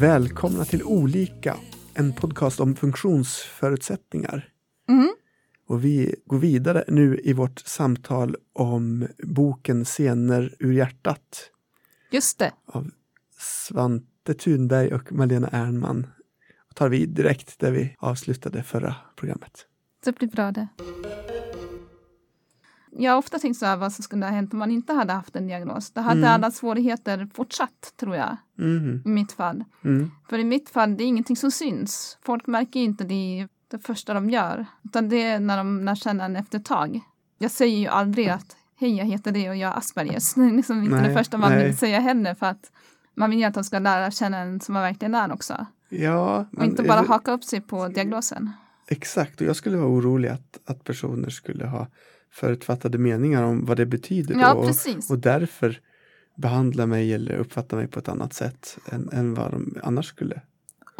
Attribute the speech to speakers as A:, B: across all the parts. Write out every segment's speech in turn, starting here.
A: Välkomna till Olika, en podcast om funktionsförutsättningar.
B: Mm.
A: Och vi går vidare nu i vårt samtal om boken Scener ur hjärtat
B: Just det.
A: av Svante Thunberg och Malena Ernman. Och tar vi direkt där vi avslutade förra programmet.
B: Det blir bra det. Jag har ofta tänkt så här vad som skulle ha hänt om man inte hade haft en diagnos. Det hade
A: Mm.
B: alla svårigheter fortsatt, tror jag,
A: Mhm.
B: i mitt fall.
A: Mm.
B: För i mitt fall, det är ingenting som syns. Folk märker inte det det första de gör, utan det är när de lär känna en efter ett tag. Jag säger ju aldrig att hej, jag heter det och jag har Aspergers. Det är liksom inte
A: Nej,
B: det första man
A: nej.
B: vill säga heller för att man vill ju att de ska lära känna en som man verkligen är också.
A: Ja,
B: Och inte bara haka upp sig på diagnosen.
A: Exakt, och jag skulle vara orolig att, att personer skulle ha förutfattade meningar om vad det betyder
B: Ja,
A: och, och därför behandla mig eller uppfatta mig på ett annat sätt än, än vad de annars skulle.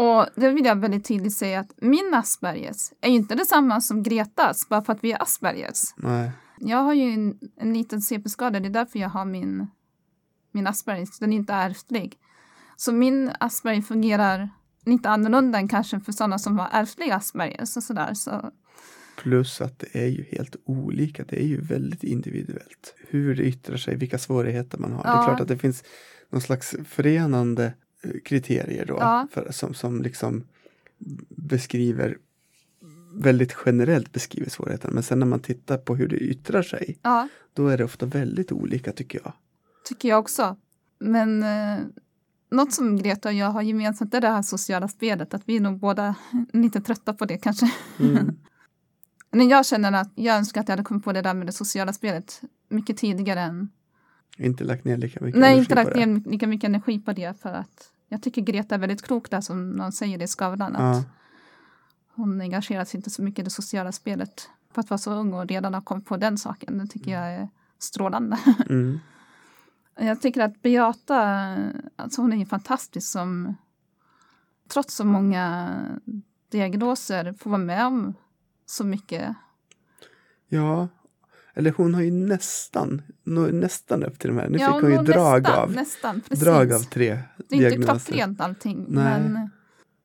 B: Och det vill jag väldigt tydligt säga att min Aspergers är ju inte detsamma som Gretas bara för att vi är Aspergers.
A: Nej.
B: Jag har ju en, en liten CP-skada, det är därför jag har min, min Aspergers. Den är inte ärftlig. Så min Asperger fungerar lite annorlunda än kanske för sådana som har ärftlig Aspergers och sådär. Så,
A: Plus att det är ju helt olika, det är ju väldigt individuellt. Hur det yttrar sig, vilka svårigheter man har. Det är
B: Ja.
A: klart att det finns någon slags förenande kriterier då,
B: Ja.
A: för, som, som liksom beskriver väldigt generellt beskriver svårigheterna. Men sen när man tittar på hur det yttrar sig,
B: ja,
A: då är det ofta väldigt olika tycker jag.
B: tycker jag också. Men eh, något som Greta och jag har gemensamt är det här sociala spelet. Att vi är nog båda lite trötta på det kanske.
A: Mm.
B: Men jag känner att jag önskar att jag hade kommit på det där med det sociala spelet mycket tidigare än...
A: inte lagt ner lika mycket
B: Nej, inte lagt ner lika mycket energi på det för att jag tycker Greta är väldigt klok där som någon säger i Skavlan. Att
A: Ja.
B: hon engagerar sig inte så mycket i det sociala spelet för att vara så ung och redan ha kommit på den saken. Det tycker jag är strålande.
A: Mm.
B: Jag tycker att Beata, alltså hon är ju fantastisk som trots så många diagnoser får vara med om så mycket.
A: ja, eller hon har ju nästan, nästan upp till de här. Nu
B: Ja,
A: fick hon ju
B: nog
A: drag
B: nästan,
A: av,
B: Nästan,
A: drag av tre
B: Det är inte klockrent allting,
A: Nej.
B: men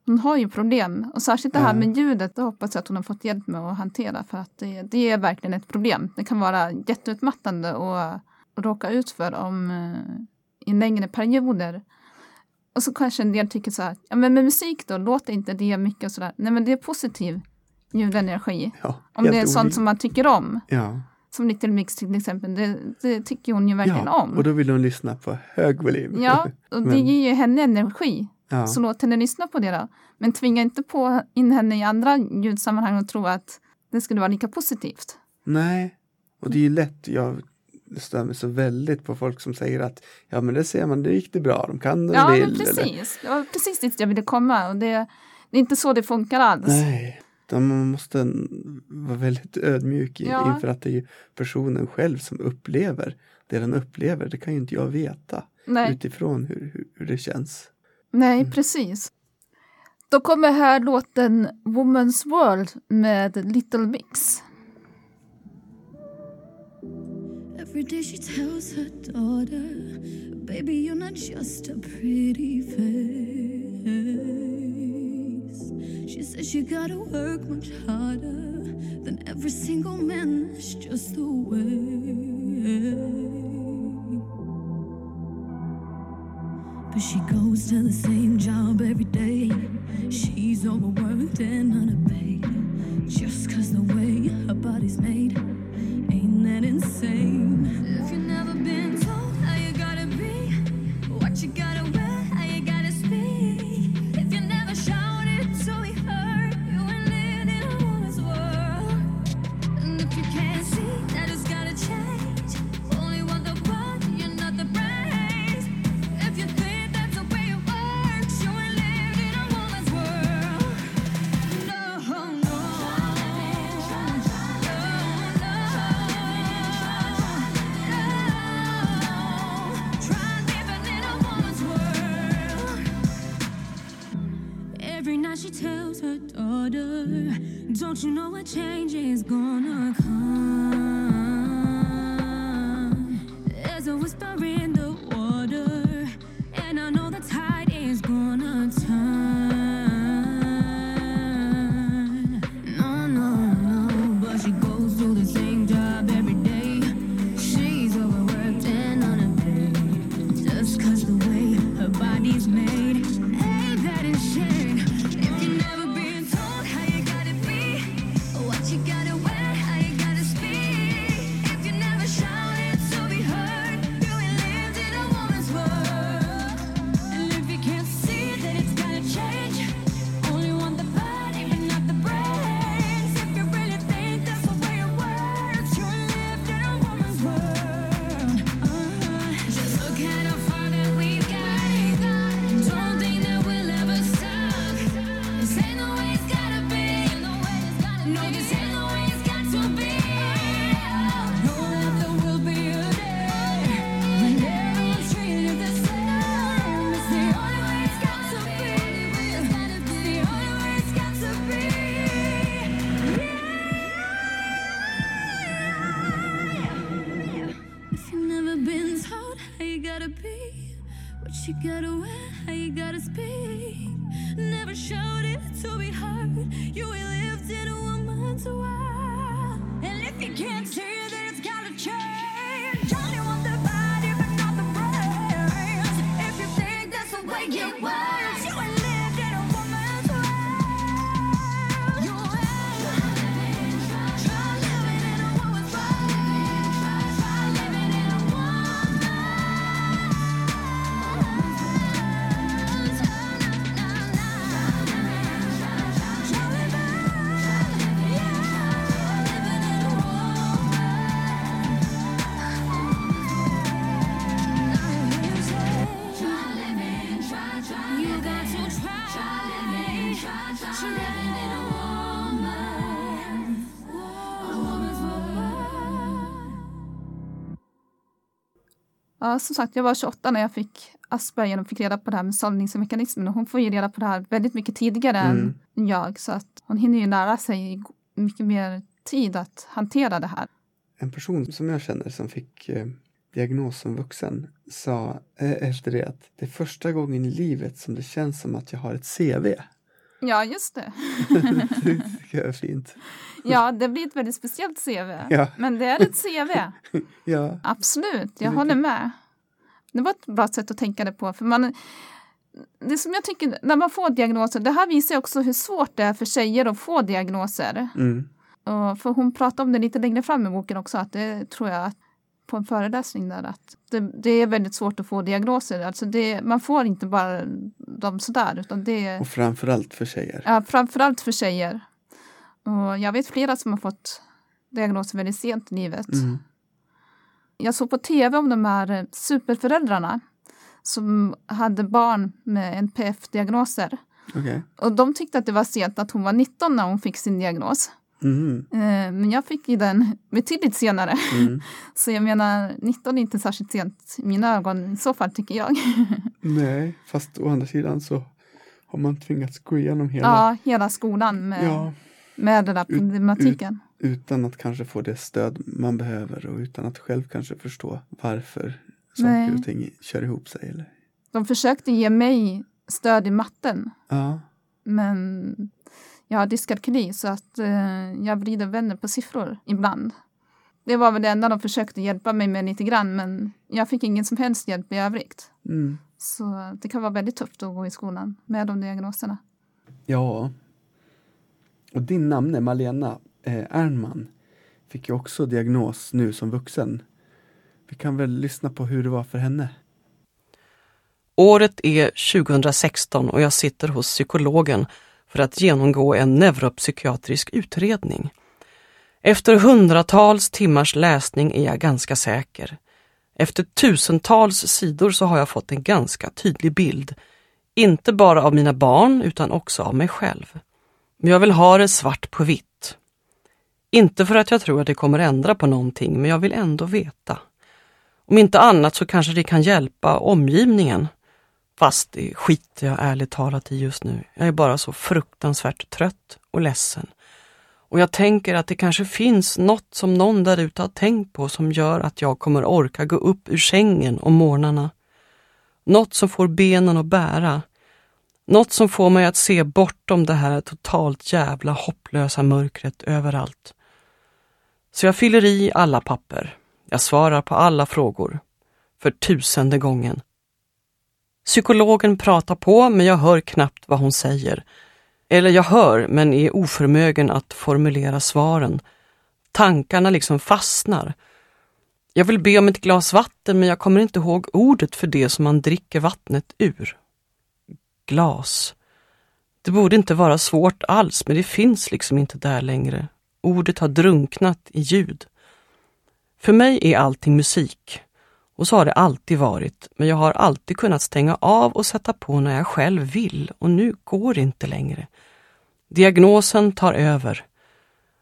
B: hon har ju problem. Och särskilt det här med ljudet, det hoppas jag att hon har fått hjälp med att hantera för att det, det är verkligen ett problem. Det kan vara jätteutmattande att råka ut för om eh, i längre perioder. Och så kanske en del tycker så här, ja men med musik då, låter inte det mycket och sådär. Nej men det är positiv ljudenergi.
A: Ja,
B: Om det är sånt som man tycker om.
A: Ja,
B: Som Little Mix till exempel, det, det tycker hon ju verkligen
A: ja.
B: om.
A: och då vill hon lyssna på hög volym.
B: Ja, och det
A: Men-
B: ger ju henne energi.
A: ja.
B: Så låt henne lyssna på det då. Men tvinga inte på in henne i andra ljudsammanhang och tro att det skulle vara lika positivt.
A: Nej, och det är ju lätt, jag stör mig så väldigt på folk som säger att ja men det ser man, det gick det bra, de kan och
B: Ja,
A: vill.
B: men
A: Eller,
B: precis. Det var precis dit jag ville komma. Och det, det är inte så det funkar alls.
A: nej, man måste vara väldigt ödmjuk
B: Ja.
A: inför att det är personen själv som upplever det den upplever. Det kan ju inte jag veta
B: Nej,
A: utifrån hur, hur, hur det känns.
B: nej, precis. Då kommer här låten Woman's World med Little Mix.
C: Every day she tells her daughter, Baby, you're not just a pretty face. She says you gotta work much harder than every single man. That's just the way. But she goes to the same job every day. She's overworked and underpaid. Just cause the way her body's made. Ain't that insane? If you've never been
B: Ja, som sagt, jag var 28 när jag fick Asperger och fick reda på det här med sållningsmekanismen och hon får ju reda på det här väldigt mycket tidigare
A: Mm.
B: än jag så att hon hinner ju lära sig mycket mer tid att hantera det här.
A: En person som jag känner som fick eh, diagnos som vuxen sa eh, efter det att det är första gången i livet som det känns som att jag har ett CV.
B: Ja, just det.
A: det tycker fint.
B: Ja, det blir ett väldigt speciellt CV.
A: Ja.
B: Men det är ett CV.
A: Ja,
B: Absolut, jag håller med. Det var ett bra sätt att tänka det på. För man, det som jag tycker, när man får diagnoser, det här visar också hur svårt det är för tjejer att få diagnoser.
A: mm,
B: Och för hon pratar om det lite längre fram i boken också, att det tror jag att på en föreläsning där, att det, det är väldigt svårt att få diagnoser. Alltså det, man får inte bara dem sådär, utan det
A: och framförallt för tjejer.
B: ja, framförallt för tjejer. Och jag vet flera som har fått diagnoser väldigt sent i livet.
A: Mm.
B: Jag såg på tv om de här eh, superföräldrarna som hade barn med NPF-diagnoser.
A: Okej.
B: Och de tyckte att det var sent att hon var 19 när hon fick sin diagnos.
A: Mhm,
B: Eh, Men jag fick ju den betydligt senare.
A: Mm.
B: Så jag menar, 19 är inte särskilt sent i mina ögon i så fall tycker jag.
A: Nej, fast å andra sidan så har man tvingats gå igenom hela
B: Ja, hela skolan med,
A: Ja,
B: med den där
A: Ut-
B: problematiken.
A: utan att kanske få det stöd man behöver och utan att själv kanske förstå varför saker
B: Nej.
A: och ting kör ihop sig. Eller?
B: De försökte ge mig stöd i matten,
A: Ja,
B: men jag har dyskalkyli så att eh, jag vrider och vänder på siffror ibland. Det var väl det enda de försökte hjälpa mig med lite grann, men jag fick ingen som helst hjälp i övrigt.
A: mm.
B: Så det kan vara väldigt tufft att gå i skolan med de diagnoserna.
A: ja. Och din namne Malena eh, Ernman fick ju också diagnos nu som vuxen. Vi kan väl lyssna på hur det var för henne.
D: Året är 2016 och jag sitter hos psykologen för att genomgå en neuropsykiatrisk utredning. Efter hundratals timmars läsning är jag ganska säker. Efter tusentals sidor så har jag fått en ganska tydlig bild. Inte bara av mina barn utan också av mig själv. Men jag vill ha det svart på vitt. Inte för att jag tror att det kommer ändra på någonting, men jag vill ändå veta. Om inte annat så kanske det kan hjälpa omgivningen. Fast det skiter jag ärligt talat i just nu. Jag är bara så fruktansvärt trött och ledsen. Och jag tänker att det kanske finns något som någon där ute har tänkt på som gör att jag kommer orka gå upp ur sängen om morgnarna. Något som får benen att bära. Något som får mig att se bortom det här totalt jävla hopplösa mörkret överallt. Så jag fyller i alla papper. Jag svarar på alla frågor. För tusende gången. Psykologen pratar på men jag hör knappt vad hon säger. Eller jag hör men är oförmögen att formulera svaren. Tankarna liksom fastnar. Jag vill be om ett glas vatten men jag kommer inte ihåg ordet för det som man dricker vattnet ur. Glas. Det borde inte vara svårt alls men det finns liksom inte där längre. Ordet har drunknat i ljud. För mig är allting musik. Och så har det alltid varit, men jag har alltid kunnat stänga av och sätta på när jag själv vill och nu går det inte längre. Diagnosen tar över.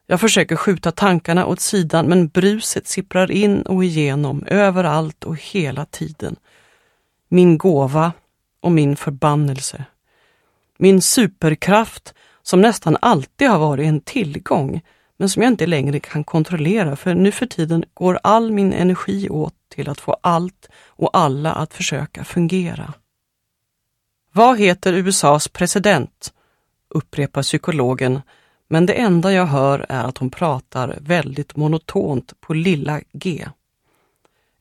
D: Jag försöker skjuta tankarna åt sidan men bruset sipprar in och igenom överallt och hela tiden. Min gåva och min förbannelse. Min superkraft som nästan alltid har varit en tillgång men som jag inte längre kan kontrollera för nu för tiden går all min energi åt till att få allt och alla att försöka fungera. Vad heter USAs president? upprepar psykologen, men det enda jag hör är att hon pratar väldigt monotont på lilla g.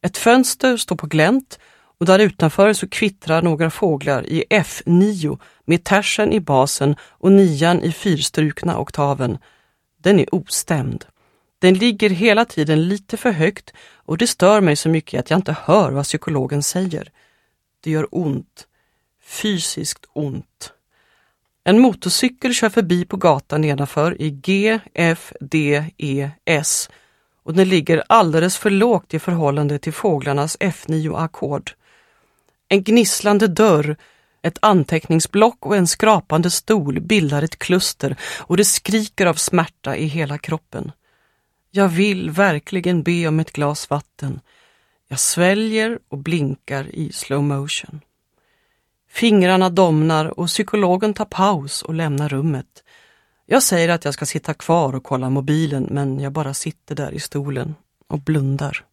D: Ett fönster står på glänt och där utanför så kvittrar några fåglar i F9 med tersen i basen och nian i fyrstrukna oktaven. Den är ostämd. Den ligger hela tiden lite för högt och det stör mig så mycket att jag inte hör vad psykologen säger. Det gör ont. Fysiskt ont. En motorcykel kör förbi på gatan nedanför i G, F, D, E, S och den ligger alldeles för lågt i förhållande till fåglarnas F9-ackord. En gnisslande dörr, ett anteckningsblock och en skrapande stol bildar ett kluster och det skriker av smärta i hela kroppen. Jag vill verkligen be om ett glas vatten. Jag sväljer och blinkar i slow motion. Fingrarna domnar och psykologen tar paus och lämnar rummet. Jag säger att jag ska sitta kvar och kolla mobilen men jag bara sitter där i stolen och blundar.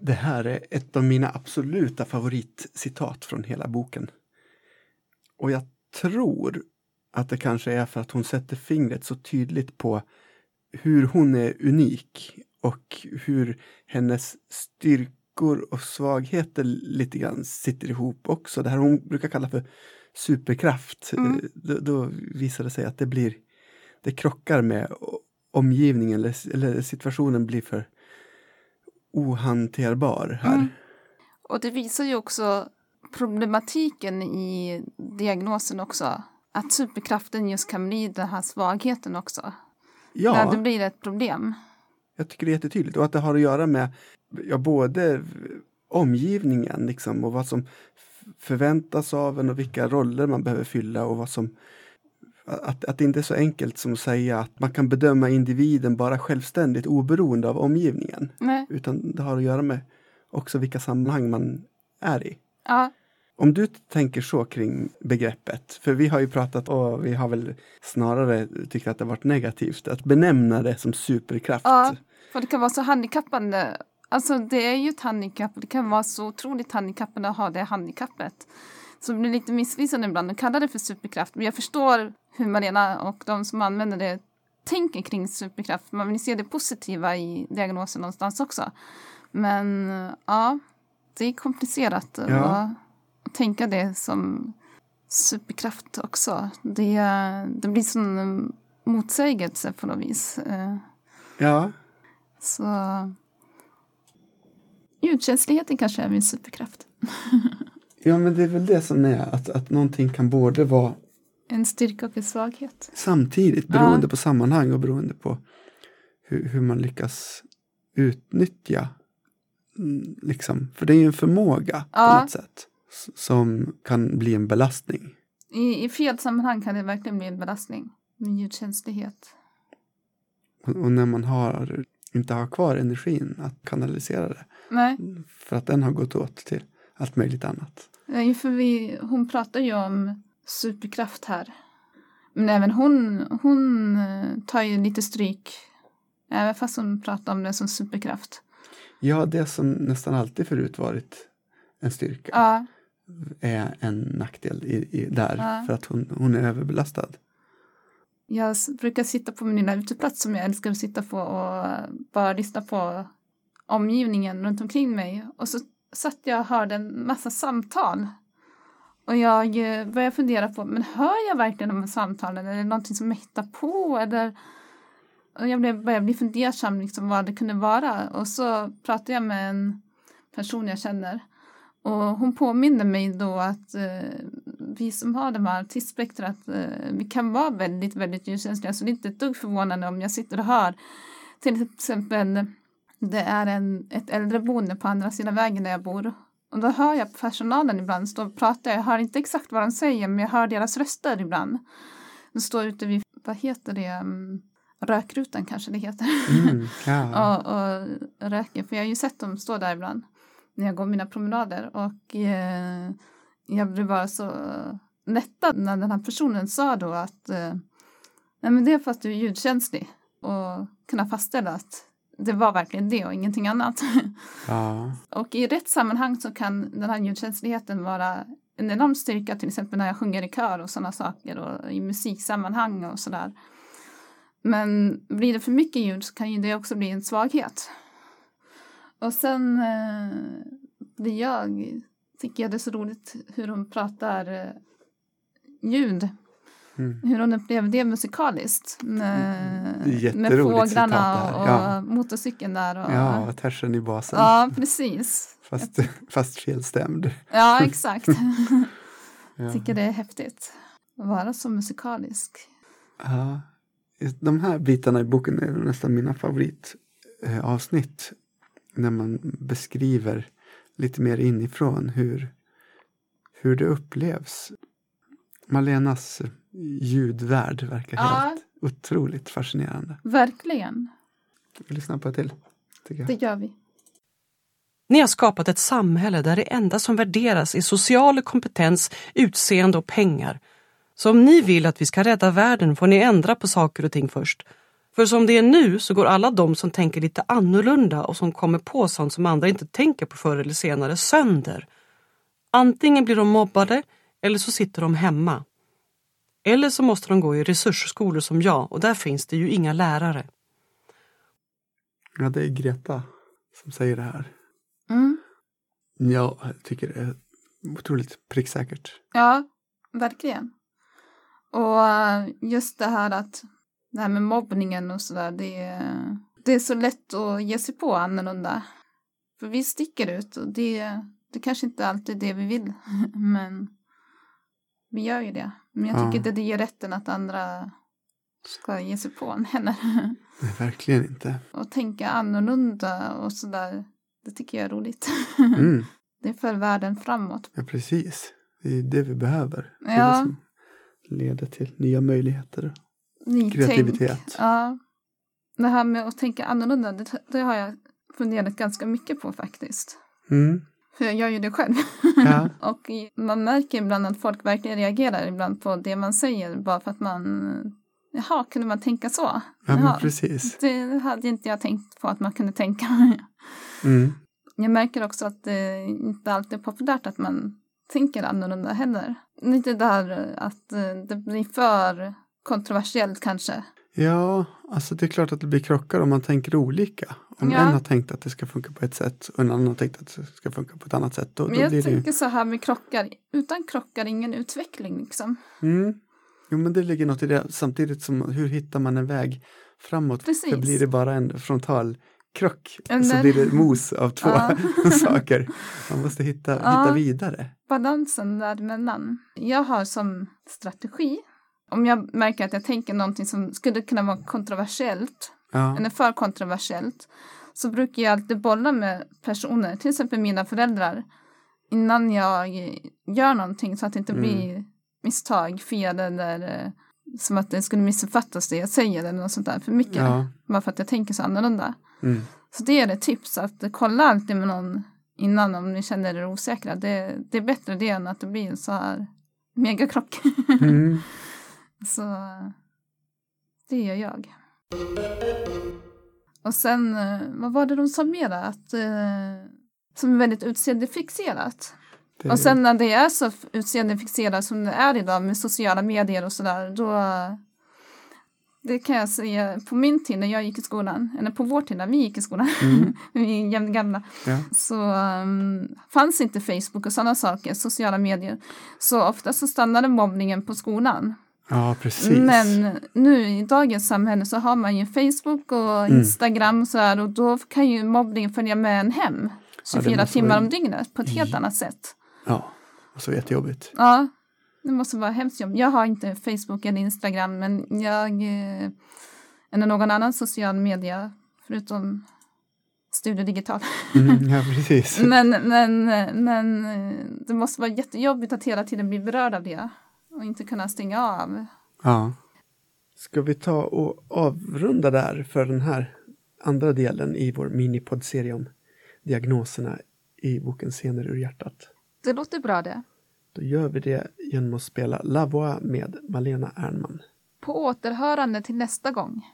A: Det här är ett av mina absoluta favoritcitat från hela boken. Och jag tror att det kanske är för att hon sätter fingret så tydligt på hur hon är unik och hur hennes styrkor och svagheter lite grann sitter ihop också. Det här hon brukar kalla för superkraft.
B: Mm.
A: Då, då visar det sig att det blir det krockar med omgivningen eller, eller situationen blir för ohanterbar här.
B: Mm. Och det visar ju också problematiken i diagnosen också. Att superkraften just kan bli den här svagheten också.
A: Ja.
B: När det blir ett problem.
A: Jag tycker det är jättetydligt och att det har att göra med ja, både omgivningen liksom, och vad som förväntas av en och vilka roller man behöver fylla och vad som att, att det inte är så enkelt som att säga att man kan bedöma individen bara självständigt oberoende av omgivningen.
B: Nej.
A: Utan det har att göra med också vilka sammanhang man är i.
B: Ja,
A: Om du tänker så kring begreppet, för vi har ju pratat och vi har väl snarare tyckt att det varit negativt att benämna det som superkraft.
B: Ja. för det kan vara så handikappande. Alltså det är ju ett handikapp och det kan vara så otroligt handikappande att ha det handikappet. Så det blir lite missvisande ibland att kalla det för superkraft. Men jag förstår hur Malena och de som använder det tänker kring superkraft. Man vill se det positiva i diagnosen någonstans också. Men ja, det är komplicerat
A: Ja.
B: att, att tänka det som superkraft också. Det, det blir som en motsägelse på något vis. Eh,
A: Ja,
B: Så ljudkänsligheten kanske är min superkraft.
A: ja men det är väl det som är att, att någonting kan både vara
B: En styrka och en svaghet.
A: samtidigt beroende på sammanhang och beroende på hur, hur man lyckas utnyttja mm, liksom, för det är ju en förmåga på
B: Ja.
A: något sätt som kan bli en belastning.
B: I, I fel sammanhang kan det verkligen bli en belastning med ljudkänslighet.
A: Och, och när man har, inte har kvar energin att kanalisera det
B: Nej,
A: för att den har gått åt till allt möjligt annat.
B: eh, för vi, hon pratar ju om superkraft här. Men även hon, hon eh, tar ju lite stryk. Även fast hon pratar om det som superkraft.
A: Ja, det som nästan alltid förut varit en styrka
B: Ja,
A: är en nackdel i, i, där
B: Ja.
A: för att hon, hon är överbelastad.
B: jag brukar sitta på min lilla uteplats som jag älskar att sitta på och bara lyssna på omgivningen runt omkring mig. Och så satt jag och hörde en massa samtal. Och jag eh, började fundera på, men hör jag verkligen de här samtalen? Eller är det någonting som jag hittar på? Eller... Och jag blev, började bli fundersam liksom vad det kunde vara. Och så pratade jag med en person jag känner. Och hon påminner mig då att eh, vi som har det här artistspektrat, eh, vi kan vara väldigt, väldigt ljuskänsliga. Så det är inte ett dugg förvånande om jag sitter och hör till exempel det är en, ett äldreboende på andra sidan vägen där jag bor. Och då hör jag personalen ibland stå och prata. Jag hör inte exakt vad de säger men jag hör deras röster ibland. De står ute vid, vad heter det, Mm, rökrutan kanske det heter.
A: Mm, ja.
B: och, och röker. För jag har ju sett dem stå där ibland när jag går mina promenader. Och eh, jag blev bara så lättad när den här personen sa då att eh, Nej, men det är för att du är ljudkänslig. Och kunna fastställa att det var verkligen det och ingenting annat.
A: ja.
B: och i rätt sammanhang så kan den här ljudkänsligheten vara en enorm styrka, till exempel när jag sjunger i kör och sådana saker och i musiksammanhang och sådär. Men blir det för mycket ljud så kan ju det också bli en svaghet. Och sen eh, blir jag, tycker jag det är så roligt hur hon pratar eh, ljud.
A: Mm.
B: Hur hon upplever det musikaliskt. Med,
A: är
B: med fåglarna och
A: ja.
B: motorcykeln där. Och,
A: ja, tersen i basen.
B: ja, precis.
A: Fast, fast felstämd.
B: Ja, exakt.
A: Ja.
B: tycker det är häftigt att vara så musikalisk.
A: Ja. De här bitarna i boken är nästan mina favoritavsnitt. När man beskriver lite mer inifrån hur, hur det upplevs. Malenas ljudvärld verkar
B: Ja.
A: helt otroligt fascinerande.
B: Verkligen,
A: Vi lyssnar på ett till. Tycker
B: det
A: jag.
B: gör vi.
D: Ni har skapat ett samhälle där det enda som värderas är social kompetens, utseende och pengar. Så om ni vill att vi ska rädda världen får ni ändra på saker och ting först. För som det är nu så går alla de som tänker lite annorlunda och som kommer på sånt som andra inte tänker på förr eller senare sönder. Antingen blir de mobbade eller så sitter de hemma. Eller så måste de gå i resursskolor som jag och där finns det ju inga lärare.
A: Ja, det är Greta som säger det här.
B: Mm.
A: Jag tycker det är otroligt pricksäkert.
B: Ja, verkligen. Och eh, just det här att det här med mobbningen och sådär, det, är- det är så lätt att ge sig på annorlunda. För vi sticker ut och det, det kanske inte alltid är det vi vill, men vi gör ju det. Men jag tycker
A: Ja.
B: inte det ger rätten att andra ska ge sig på en heller.
A: Nej, verkligen inte.
B: och tänka annorlunda och sådär, det tycker jag är roligt.
A: Mm,
B: Det för världen framåt.
A: ja, precis. Det är det vi behöver. Det är
B: Ja.
A: det som leder till nya möjligheter.
B: Nytänk.
A: Kreativitet.
B: Ja. Det här med att tänka annorlunda, det, det har jag funderat ganska mycket på faktiskt.
A: Mm,
B: För jag gör ju det själv.
A: ja,
B: och man märker ibland att folk verkligen reagerar ibland på det man säger bara för att man Jaha, kunde man tänka så?
A: ja men precis.
B: det hade inte jag tänkt på att man kunde tänka.
A: Mm,
B: Jag märker också att det inte alltid är populärt att man tänker annorlunda heller. Lite där att det blir för kontroversiellt kanske.
A: Ja, alltså det är klart att det blir krockar om man tänker olika. Om
B: Ja.
A: en har tänkt att det ska funka på ett sätt och en annan har tänkt att det ska funka på ett annat sätt. Då,
B: Men
A: då
B: jag
A: blir det ju...
B: tänker så här med krockar, utan krockar ingen utveckling liksom.
A: Mm. Jo, men det ligger något i det. Samtidigt som hur hittar man en väg framåt?
B: Precis.
A: För blir det bara en frontal krock så
B: Eller-
A: blir det mos av två saker. Man måste hitta, hitta vidare.
B: Balansen däremellan. Jag har som strategi, om jag märker att jag tänker någonting som skulle kunna vara kontroversiellt,
A: Ja.
B: eller för kontroversiellt, så brukar jag alltid bolla med personer, till exempel mina föräldrar, innan jag gör någonting så att det inte
A: Mm.
B: blir misstag, fel eller eh, som att det skulle missuppfattas det jag säger eller något sånt där för mycket.
A: Ja.
B: Bara för att jag tänker så annorlunda.
A: Mm.
B: Så det är ett tips, att kolla alltid med någon innan om ni känner er osäkra. Det, det är bättre det än att det blir så här megakrock.
A: Mm.
B: Så det gör jag. Och sen, eh, vad var det de sa mer? Att, eh, som är väldigt utseendefixerat.
A: Det,
B: Och sen när det är så utseendefixerat som det är idag med sociala medier och sådär, då det kan jag säga, på min tid när jag gick i skolan, eller på vår tid när vi gick i skolan,
A: Mm.
B: vi är jämngamla,
A: ja.
B: så um, fanns inte Facebook och sådana saker, sociala medier. Så ofta så stannade mobbningen på skolan.
A: Ja, precis.
B: Men nu i dagens samhälle så har man ju Facebook och
A: Mm.
B: Instagram så här, och då kan ju mobbningen följa med en hem 24
A: måste
B: timmar
A: vara-
B: om dygnet på ett helt annat sätt.
A: Ja, och så jättejobbigt.
B: Ja, det måste vara hemskt jobb. Jag har inte Facebook eller Instagram men jag eh, eller någon annan social media förutom Studio Digital.
A: Mm, ja, precis.
B: Men, men, men eh, det måste vara jättejobbigt att hela tiden bli berörd av det och inte kunna stänga av.
A: Ja. Ska vi ta och avrunda där för den här andra delen i vår minipoddserie om diagnoserna i boken Scener ur hjärtat?
B: Det låter bra det.
A: Då gör vi det genom att spela La Voix med Malena Ernman.
B: På återhörande till nästa gång.